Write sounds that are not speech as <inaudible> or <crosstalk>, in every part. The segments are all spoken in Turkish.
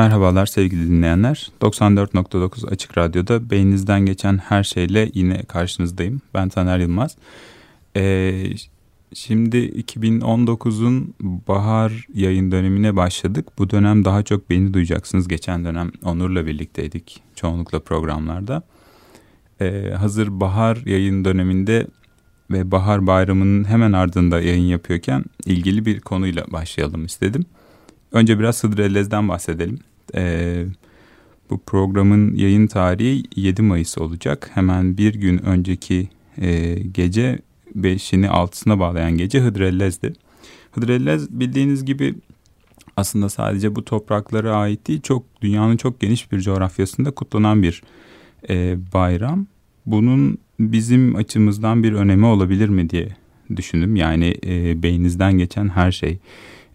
Merhabalar sevgili dinleyenler. 94.9 Açık Radyo'da beyninizden geçen her şeyle yine karşınızdayım. Ben Taner Yılmaz. Ee, şimdi 2019'un bahar yayın dönemine başladık. Bu dönem daha çok beni duyacaksınız. Geçen dönem Onur'la birlikteydik çoğunlukla programlarda. Ee, hazır bahar yayın döneminde ve bahar bayramının hemen ardında yayın yapıyorken ilgili bir konuyla başlayalım istedim. Önce biraz Hıdrellez'den bahsedelim. Ee, bu programın yayın tarihi 7 Mayıs olacak. Hemen bir gün önceki e, gece 5'ini 6'sına bağlayan gece Hıdrellez'di. Hıdrellez bildiğiniz gibi aslında sadece bu topraklara ait değil çok dünyanın çok geniş bir coğrafyasında kutlanan bir e, bayram. Bunun bizim açımızdan bir önemi olabilir mi diye düşündüm. Yani e, beyninizden geçen her şey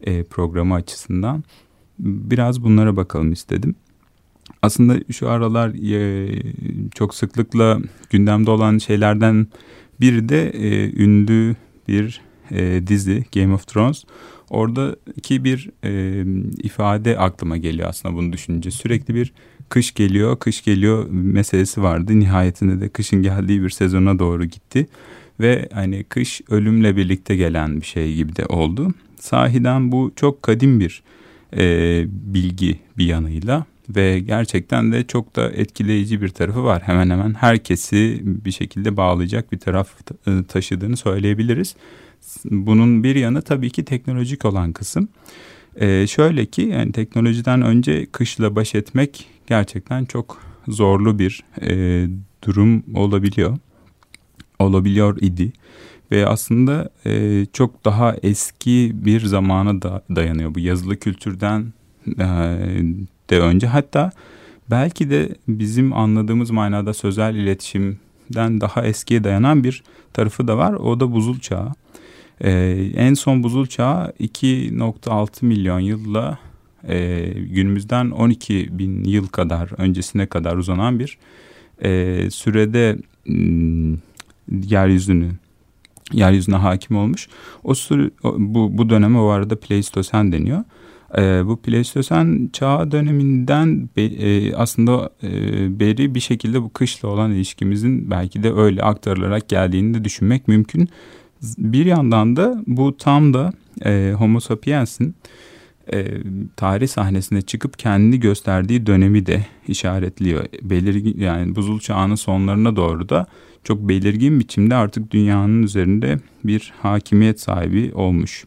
e, programı açısından biraz bunlara bakalım istedim. Aslında şu aralar e, çok sıklıkla gündemde olan şeylerden biri de e, ünlü bir e, dizi Game of Thrones. Oradaki bir e, ifade aklıma geliyor aslında bunu düşününce. Sürekli bir kış geliyor, kış geliyor meselesi vardı. Nihayetinde de kışın geldiği bir sezona doğru gitti. Ve hani kış ölümle birlikte gelen bir şey gibi de oldu. Sahiden bu çok kadim bir e, bilgi bir yanıyla ve gerçekten de çok da etkileyici bir tarafı var. Hemen hemen herkesi bir şekilde bağlayacak bir taraf e, taşıdığını söyleyebiliriz. Bunun bir yanı tabii ki teknolojik olan kısım. Ee, şöyle ki yani teknolojiden önce kışla baş etmek gerçekten çok zorlu bir e, durum olabiliyor. Olabiliyor idi ve aslında e, çok daha eski bir zamana da dayanıyor bu yazılı kültürden e, de önce hatta belki de bizim anladığımız manada sözel iletişimden daha eskiye dayanan bir tarafı da var o da buzul çağı. E, en son buzul çağı 2.6 milyon yılla e, günümüzden 12 bin yıl kadar öncesine kadar uzanan bir e, sürede m, yeryüzünü yeryüzüne hakim olmuş. O sürü, bu, bu döneme o arada Pleistosen deniyor. E, bu Pleistosen çağ döneminden be, e, aslında e, beri bir şekilde bu kışla olan ilişkimizin belki de öyle aktarılarak geldiğini de düşünmek mümkün. Bir yandan da bu tam da e, Homo sapiens'in e, tarih sahnesine çıkıp kendini gösterdiği dönemi de işaretliyor. Belirgin yani buzul çağının sonlarına doğru da çok belirgin biçimde artık dünyanın üzerinde bir hakimiyet sahibi olmuş.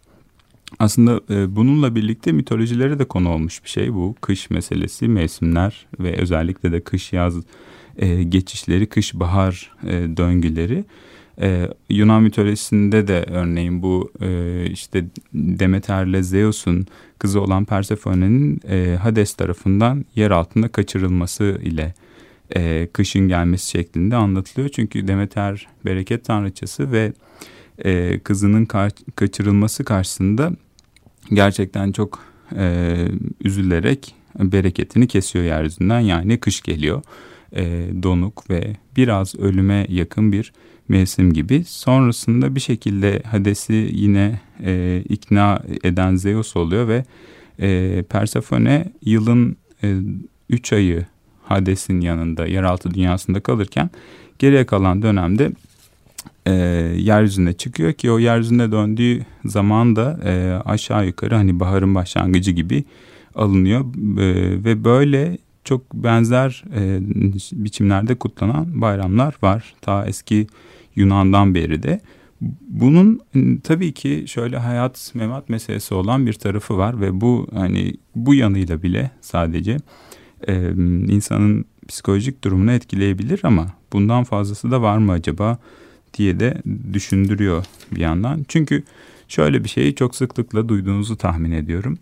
Aslında e, bununla birlikte mitolojilere de konu olmuş bir şey bu. Kış meselesi, mevsimler ve özellikle de kış yaz e, geçişleri, kış bahar e, döngüleri. Ee, Yunan mitolojisinde de örneğin bu e, işte Demeter'le Zeus'un kızı olan Persephone'nin e, Hades tarafından yer altında kaçırılması ile e, kışın gelmesi şeklinde anlatılıyor. Çünkü Demeter bereket tanrıçası ve e, kızının ka kaçırılması karşısında gerçekten çok e, üzülerek bereketini kesiyor yeryüzünden. Yani kış geliyor e, donuk ve biraz ölüme yakın bir mevsim gibi. Sonrasında bir şekilde Hades'i yine e, ikna eden Zeus oluyor ve e, Persephone yılın 3 e, ayı Hades'in yanında yeraltı dünyasında kalırken geriye kalan dönemde e, yeryüzüne çıkıyor ki o yeryüzüne döndüğü zaman da e, aşağı yukarı hani baharın başlangıcı gibi alınıyor e, ve böyle çok benzer e, biçimlerde kutlanan bayramlar var. Ta eski Yunan'dan beri de. Bunun tabii ki şöyle hayat memat meselesi olan bir tarafı var ve bu hani bu yanıyla bile sadece e, insanın psikolojik durumunu etkileyebilir ama bundan fazlası da var mı acaba diye de düşündürüyor bir yandan. Çünkü şöyle bir şeyi çok sıklıkla duyduğunuzu tahmin ediyorum.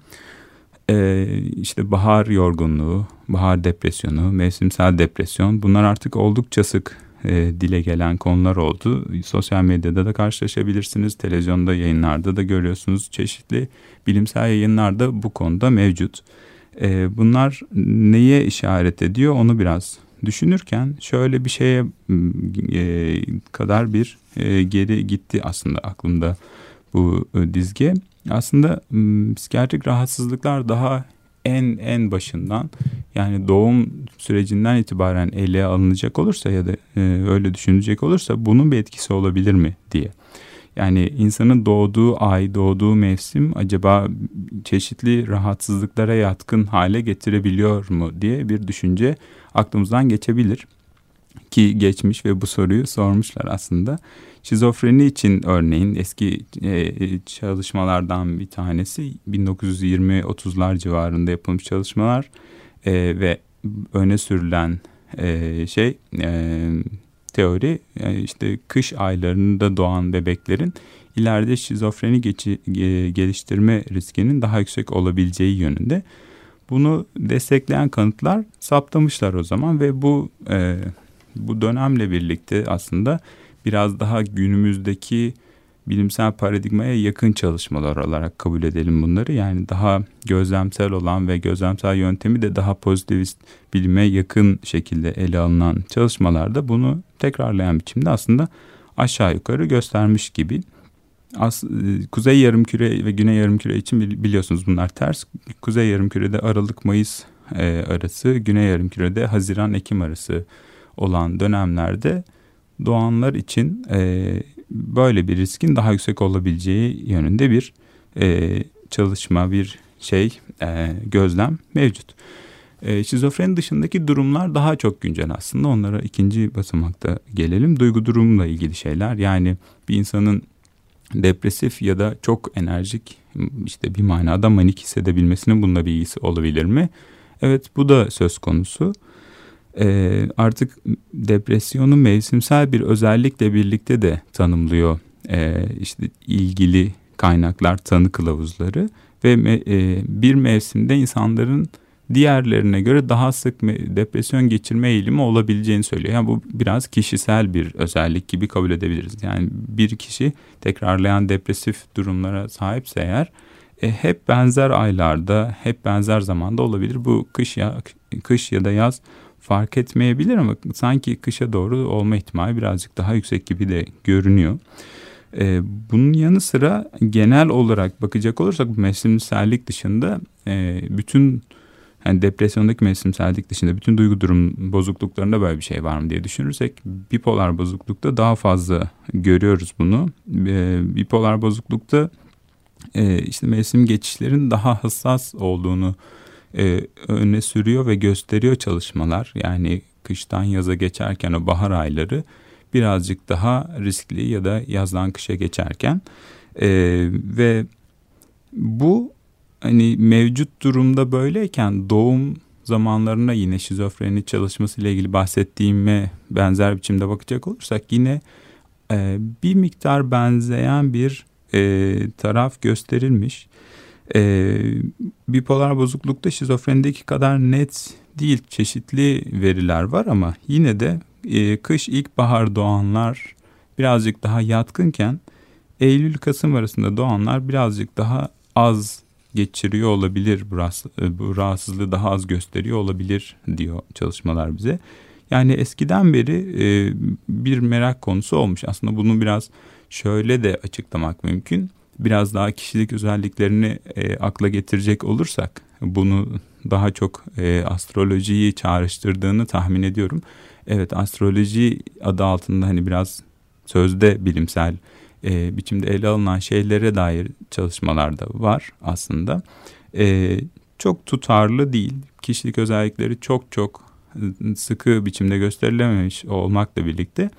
Ee, işte bahar yorgunluğu, bahar depresyonu, mevsimsel depresyon bunlar artık oldukça sık e, dile gelen konular oldu. Sosyal medyada da karşılaşabilirsiniz. Televizyonda yayınlarda da görüyorsunuz. Çeşitli bilimsel yayınlarda bu konuda mevcut. E, bunlar neye işaret ediyor onu biraz düşünürken şöyle bir şeye e, kadar bir e, geri gitti aslında aklımda bu e, dizge. Aslında psikiyatrik rahatsızlıklar daha en en başından yani doğum sürecinden itibaren ele alınacak olursa ya da e, öyle düşünecek olursa bunun bir etkisi olabilir mi diye. Yani insanın doğduğu ay, doğduğu mevsim acaba çeşitli rahatsızlıklara yatkın hale getirebiliyor mu diye bir düşünce aklımızdan geçebilir. Ki geçmiş ve bu soruyu sormuşlar aslında. Şizofreni için örneğin eski e, çalışmalardan bir tanesi 1920-30'lar civarında yapılmış çalışmalar e, ve öne sürülen e, şey teori işte kış aylarında doğan bebeklerin ileride şizofreni geçi, geliştirme riskinin daha yüksek olabileceği yönünde. Bunu destekleyen kanıtlar saptamışlar o zaman ve bu e, bu dönemle birlikte aslında biraz daha günümüzdeki bilimsel paradigmaya yakın çalışmalar olarak kabul edelim bunları. Yani daha gözlemsel olan ve gözlemsel yöntemi de daha pozitivist bilime yakın şekilde ele alınan çalışmalarda bunu tekrarlayan biçimde aslında aşağı yukarı göstermiş gibi. As, Kuzey Yarımküre ve Güney Yarımküre için biliyorsunuz bunlar ters. Kuzey Yarımküre'de Aralık-Mayıs e, arası, Güney Yarımküre'de Haziran-Ekim arası olan dönemlerde doğanlar için e, böyle bir riskin daha yüksek olabileceği yönünde bir e, çalışma, bir şey, e, gözlem mevcut. E, şizofreni dışındaki durumlar daha çok güncel aslında. Onlara ikinci basamakta gelelim. Duygu durumla ilgili şeyler. Yani bir insanın depresif ya da çok enerjik işte bir manada manik hissedebilmesinin bununla bir ilgisi olabilir mi? Evet bu da söz konusu e, artık depresyonu mevsimsel bir özellikle birlikte de tanımlıyor e, işte ilgili kaynaklar tanı kılavuzları ve me, e, bir mevsimde insanların diğerlerine göre daha sık depresyon geçirme eğilimi olabileceğini söylüyor. Yani bu biraz kişisel bir özellik gibi kabul edebiliriz. Yani bir kişi tekrarlayan depresif durumlara sahipse eğer e, hep benzer aylarda, hep benzer zamanda olabilir. Bu kış ya kış ya da yaz fark etmeyebilir ama sanki kışa doğru olma ihtimali birazcık daha yüksek gibi de görünüyor. Ee, bunun yanı sıra genel olarak bakacak olursak mevsimsellik dışında e, bütün yani depresyondaki mevsimsellik dışında bütün duygu durum bozukluklarında böyle bir şey var mı diye düşünürsek bipolar bozuklukta daha fazla görüyoruz bunu. E, bipolar bozuklukta e, işte mevsim geçişlerin daha hassas olduğunu e, öne sürüyor ve gösteriyor çalışmalar. Yani kıştan yaza geçerken o bahar ayları birazcık daha riskli ya da yazdan kışa geçerken e, ve bu hani mevcut durumda böyleyken doğum zamanlarına yine şizofreni çalışması ile ilgili bahsettiğime benzer biçimde bakacak olursak yine e, bir miktar benzeyen bir e, taraf gösterilmiş. E, bipolar bozuklukta şizofrenideki kadar net değil çeşitli veriler var ama yine de e, kış ilkbahar doğanlar birazcık daha yatkınken Eylül-Kasım arasında doğanlar birazcık daha az geçiriyor olabilir bu, e, bu rahatsızlığı daha az gösteriyor olabilir diyor çalışmalar bize. Yani eskiden beri e, bir merak konusu olmuş. Aslında bunu biraz şöyle de açıklamak mümkün biraz daha kişilik özelliklerini e, akla getirecek olursak bunu daha çok e, astrolojiyi çağrıştırdığını tahmin ediyorum. Evet astroloji adı altında hani biraz sözde bilimsel e, biçimde ele alınan şeylere dair çalışmalar da var aslında. E, çok tutarlı değil. Kişilik özellikleri çok çok sıkı biçimde gösterilememiş olmakla birlikte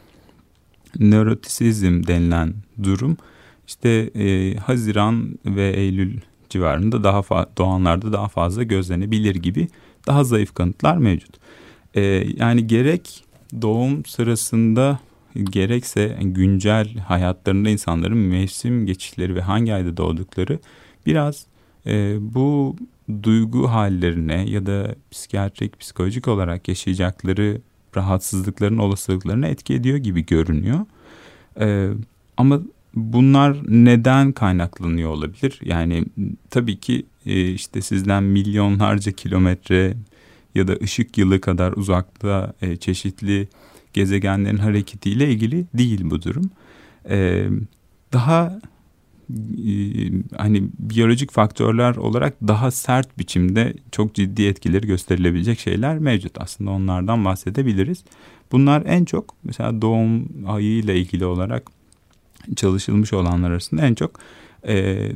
nörotisizm denilen durum işte e, Haziran ve Eylül civarında daha doğanlarda daha fazla gözlenebilir gibi daha zayıf kanıtlar mevcut. E, yani gerek doğum sırasında gerekse güncel hayatlarında insanların mevsim geçişleri ve hangi ayda doğdukları biraz e, bu duygu hallerine ya da psikiyatrik, psikolojik olarak yaşayacakları rahatsızlıkların olasılıklarına etki ediyor gibi görünüyor. E, ama Bunlar neden kaynaklanıyor olabilir? Yani tabii ki e, işte sizden milyonlarca kilometre ya da ışık yılı kadar uzakta e, çeşitli gezegenlerin hareketiyle ilgili değil bu durum. E, daha hani biyolojik faktörler olarak daha sert biçimde çok ciddi etkileri gösterilebilecek şeyler mevcut. Aslında onlardan bahsedebiliriz. Bunlar en çok mesela doğum ayı ile ilgili olarak çalışılmış olanlar arasında en çok e,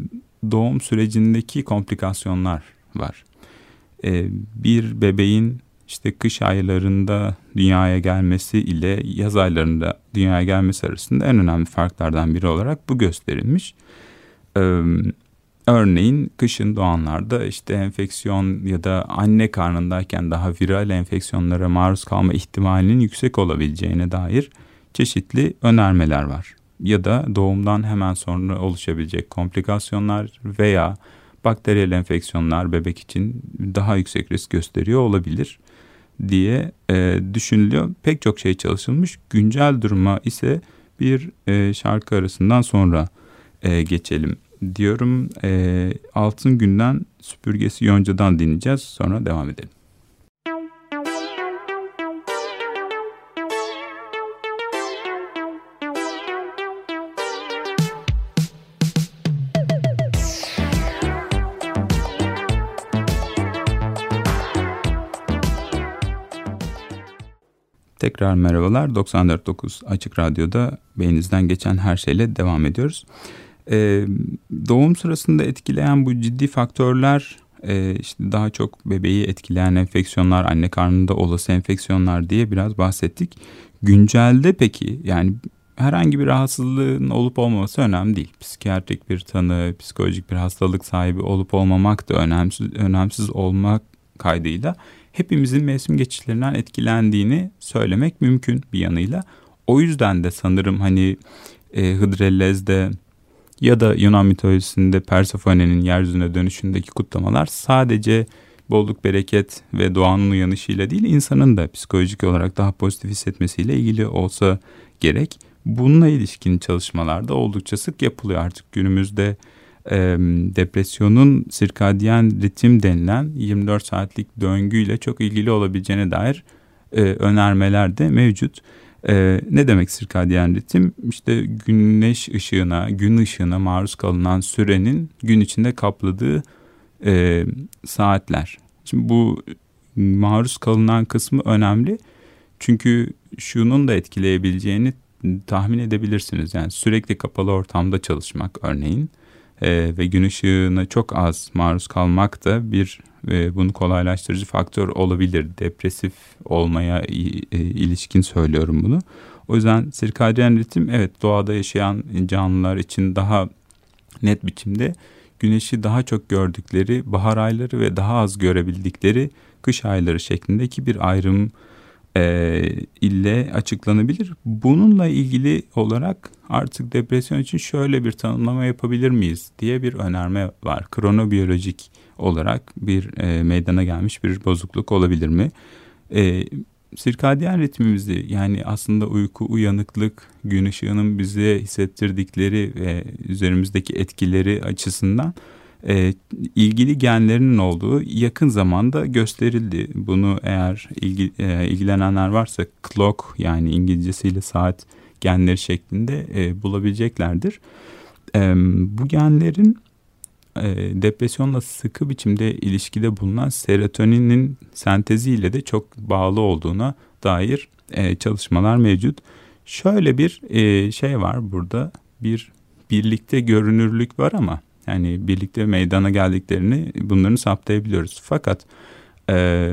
doğum sürecindeki komplikasyonlar var. E, bir bebeğin işte kış aylarında dünyaya gelmesi ile yaz aylarında dünyaya gelmesi arasında en önemli farklardan biri olarak bu gösterilmiş. Ee, örneğin kışın doğanlarda işte enfeksiyon ya da anne karnındayken daha viral enfeksiyonlara maruz kalma ihtimalinin yüksek olabileceğine dair çeşitli önermeler var. Ya da doğumdan hemen sonra oluşabilecek komplikasyonlar veya bakteriyel enfeksiyonlar bebek için daha yüksek risk gösteriyor olabilir diye e, düşünülüyor. Pek çok şey çalışılmış. Güncel duruma ise bir e, şarkı arasından sonra e, geçelim diyorum. E, Altın Günden Süpürgesi Yonca'dan dinleyeceğiz. Sonra devam edelim. Tekrar merhabalar. 94.9 Açık Radyo'da beyninizden geçen her şeyle devam ediyoruz. Ee, doğum sırasında etkileyen bu ciddi faktörler e, işte daha çok bebeği etkileyen enfeksiyonlar, anne karnında olası enfeksiyonlar diye biraz bahsettik. Güncelde peki yani herhangi bir rahatsızlığın olup olmaması önemli değil. Psikiyatrik bir tanı, psikolojik bir hastalık sahibi olup olmamak da önemsiz, önemsiz olmak kaydıyla hepimizin mevsim geçişlerinden etkilendiğini söylemek mümkün bir yanıyla. O yüzden de sanırım hani e, Hıdrellez'de ya da Yunan mitolojisinde Persephone'nin yeryüzüne dönüşündeki kutlamalar sadece bolluk, bereket ve doğanın uyanışıyla değil insanın da psikolojik olarak daha pozitif hissetmesiyle ilgili olsa gerek. Bununla ilişkin çalışmalarda oldukça sık yapılıyor artık günümüzde e, depresyonun sirkadyen ritim denilen 24 saatlik döngüyle çok ilgili olabileceğine dair e, önermeler de mevcut. E, ne demek sirkadyen ritim? İşte güneş ışığına, gün ışığına maruz kalınan sürenin gün içinde kapladığı e, saatler. Şimdi bu maruz kalınan kısmı önemli. Çünkü şunun da etkileyebileceğini tahmin edebilirsiniz. Yani sürekli kapalı ortamda çalışmak örneğin e, ve gün ışığına çok az maruz kalmak da bir e, bunu kolaylaştırıcı faktör olabilir. Depresif olmaya e, ilişkin söylüyorum bunu. O yüzden sirkadyen ritim evet doğada yaşayan canlılar için daha net biçimde güneşi daha çok gördükleri bahar ayları ve daha az görebildikleri kış ayları şeklindeki bir ayrım e, ile açıklanabilir. Bununla ilgili olarak artık depresyon için şöyle bir tanımlama yapabilir miyiz diye bir önerme var. Kronobiyolojik olarak bir e, meydana gelmiş bir bozukluk olabilir mi? E, sirkadyen ritmimizi yani aslında uyku, uyanıklık, gün ışığının bize hissettirdikleri ve üzerimizdeki etkileri açısından e, ilgili genlerinin olduğu yakın zamanda gösterildi. Bunu eğer ilgi, e, ilgilenenler varsa clock yani İngilizcesiyle saat genleri şeklinde e, bulabileceklerdir. E, bu genlerin e, depresyonla sıkı biçimde ilişkide bulunan serotoninin senteziyle de çok bağlı olduğuna dair e, çalışmalar mevcut. Şöyle bir e, şey var burada bir birlikte görünürlük var ama yani birlikte meydana geldiklerini bunların saptayabiliyoruz. Fakat e,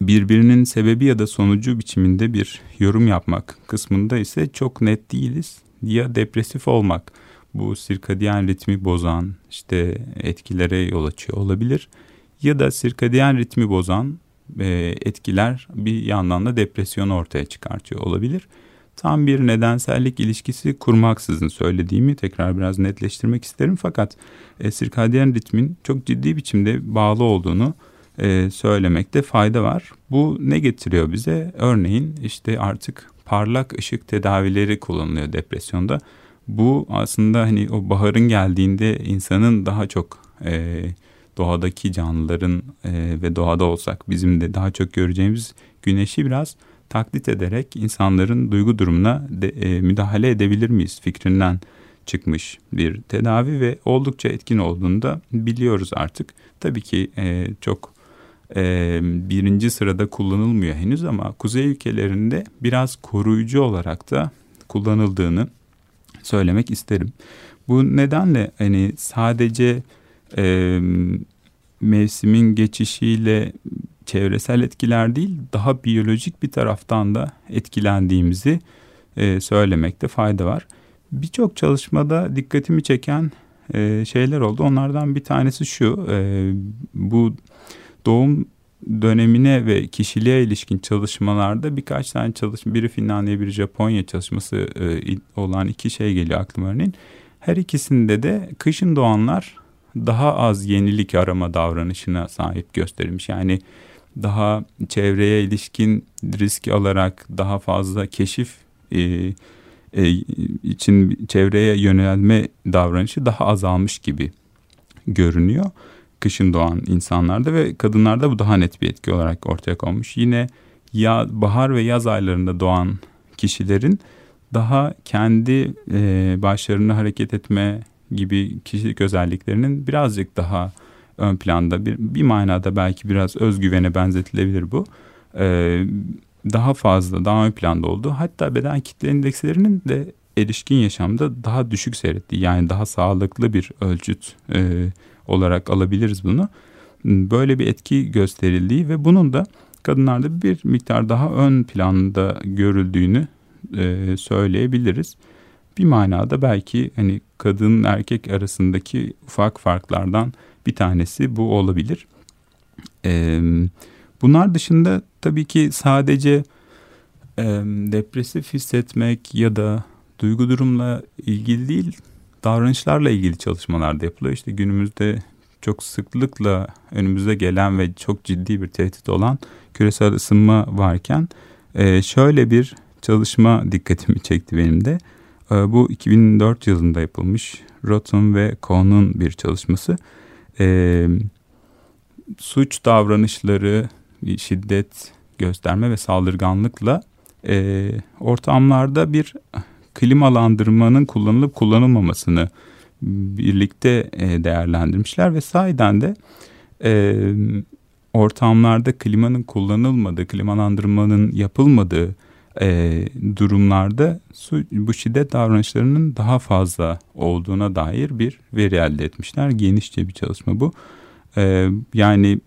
birbirinin sebebi ya da sonucu biçiminde bir yorum yapmak kısmında ise çok net değiliz. Ya depresif olmak bu sirkadiyen ritmi bozan işte etkilere yol açıyor olabilir. Ya da sirkadiyen ritmi bozan e, etkiler bir yandan da depresyonu ortaya çıkartıyor olabilir tam bir nedensellik ilişkisi kurmaksızın söylediğimi tekrar biraz netleştirmek isterim. Fakat e, sirkadyen ritmin çok ciddi biçimde bağlı olduğunu e, söylemekte fayda var. Bu ne getiriyor bize? Örneğin işte artık parlak ışık tedavileri kullanılıyor depresyonda. Bu aslında hani o baharın geldiğinde insanın daha çok e, doğadaki canlıların e, ve doğada olsak bizim de daha çok göreceğimiz güneşi biraz taklit ederek insanların duygu durumuna de, e, müdahale edebilir miyiz fikrinden çıkmış bir tedavi ve oldukça etkin olduğunu da biliyoruz artık. Tabii ki e, çok e, birinci sırada kullanılmıyor henüz ama kuzey ülkelerinde biraz koruyucu olarak da kullanıldığını söylemek isterim. Bu nedenle hani sadece e, mevsimin geçişiyle çevresel etkiler değil daha biyolojik bir taraftan da etkilendiğimizi e, söylemekte fayda var. Birçok çalışmada dikkatimi çeken e, şeyler oldu. Onlardan bir tanesi şu. E, bu doğum dönemine ve kişiliğe ilişkin çalışmalarda birkaç tane çalışma, biri Finlandiya, biri Japonya çalışması e, olan iki şey geliyor aklıma örneğin. Her ikisinde de kışın doğanlar daha az yenilik arama davranışına sahip gösterilmiş. Yani daha çevreye ilişkin risk alarak daha fazla keşif e, e, için çevreye yönelme davranışı daha azalmış gibi görünüyor. Kışın doğan insanlarda ve kadınlarda bu daha net bir etki olarak ortaya konmuş. Yine ya bahar ve yaz aylarında doğan kişilerin daha kendi e, başlarını hareket etme gibi kişilik özelliklerinin birazcık daha ön planda bir, bir manada belki biraz özgüvene benzetilebilir bu. Ee, daha fazla, daha ön planda oldu. Hatta beden kitle indekslerinin de erişkin yaşamda daha düşük seyrettiği yani daha sağlıklı bir ölçüt e, olarak alabiliriz bunu. Böyle bir etki gösterildiği ve bunun da kadınlarda bir miktar daha ön planda görüldüğünü e, söyleyebiliriz. Bir manada belki hani kadın erkek arasındaki ufak farklardan bir tanesi bu olabilir. Ee, bunlar dışında tabii ki sadece e, depresif hissetmek ya da duygu durumla ilgili değil davranışlarla ilgili çalışmalar da yapılıyor. İşte günümüzde çok sıklıkla önümüze gelen ve çok ciddi bir tehdit olan küresel ısınma varken e, şöyle bir çalışma dikkatimi çekti benim de. E, bu 2004 yılında yapılmış Rotten ve Cohn'un bir çalışması. E, suç davranışları, şiddet gösterme ve saldırganlıkla e, ortamlarda bir klimalandırmanın kullanılıp kullanılmamasını birlikte e, değerlendirmişler ve sahiden de e, ortamlarda klimanın kullanılmadığı, klimalandırmanın yapılmadığı e, durumlarda su, bu şiddet davranışlarının daha fazla olduğuna dair bir veri elde etmişler. Genişçe bir çalışma bu. E, yani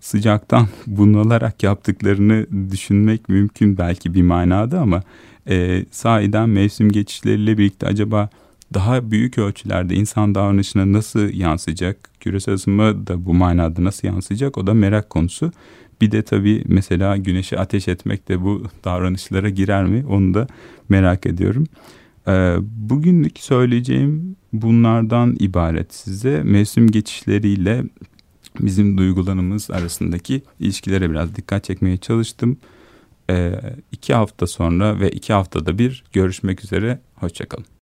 sıcaktan <laughs> bunalarak yaptıklarını düşünmek mümkün belki bir manada ama e, sahiden mevsim geçişleriyle birlikte acaba daha büyük ölçülerde insan davranışına nasıl yansıyacak? Küresel ısınma da bu manada nasıl yansıyacak? O da merak konusu. Bir de tabii mesela güneşe ateş etmek de bu davranışlara girer mi? Onu da merak ediyorum. Ee, bugünlük söyleyeceğim bunlardan ibaret size. Mevsim geçişleriyle bizim duygularımız arasındaki ilişkilere biraz dikkat çekmeye çalıştım. Ee, iki hafta sonra ve iki haftada bir görüşmek üzere. Hoşçakalın.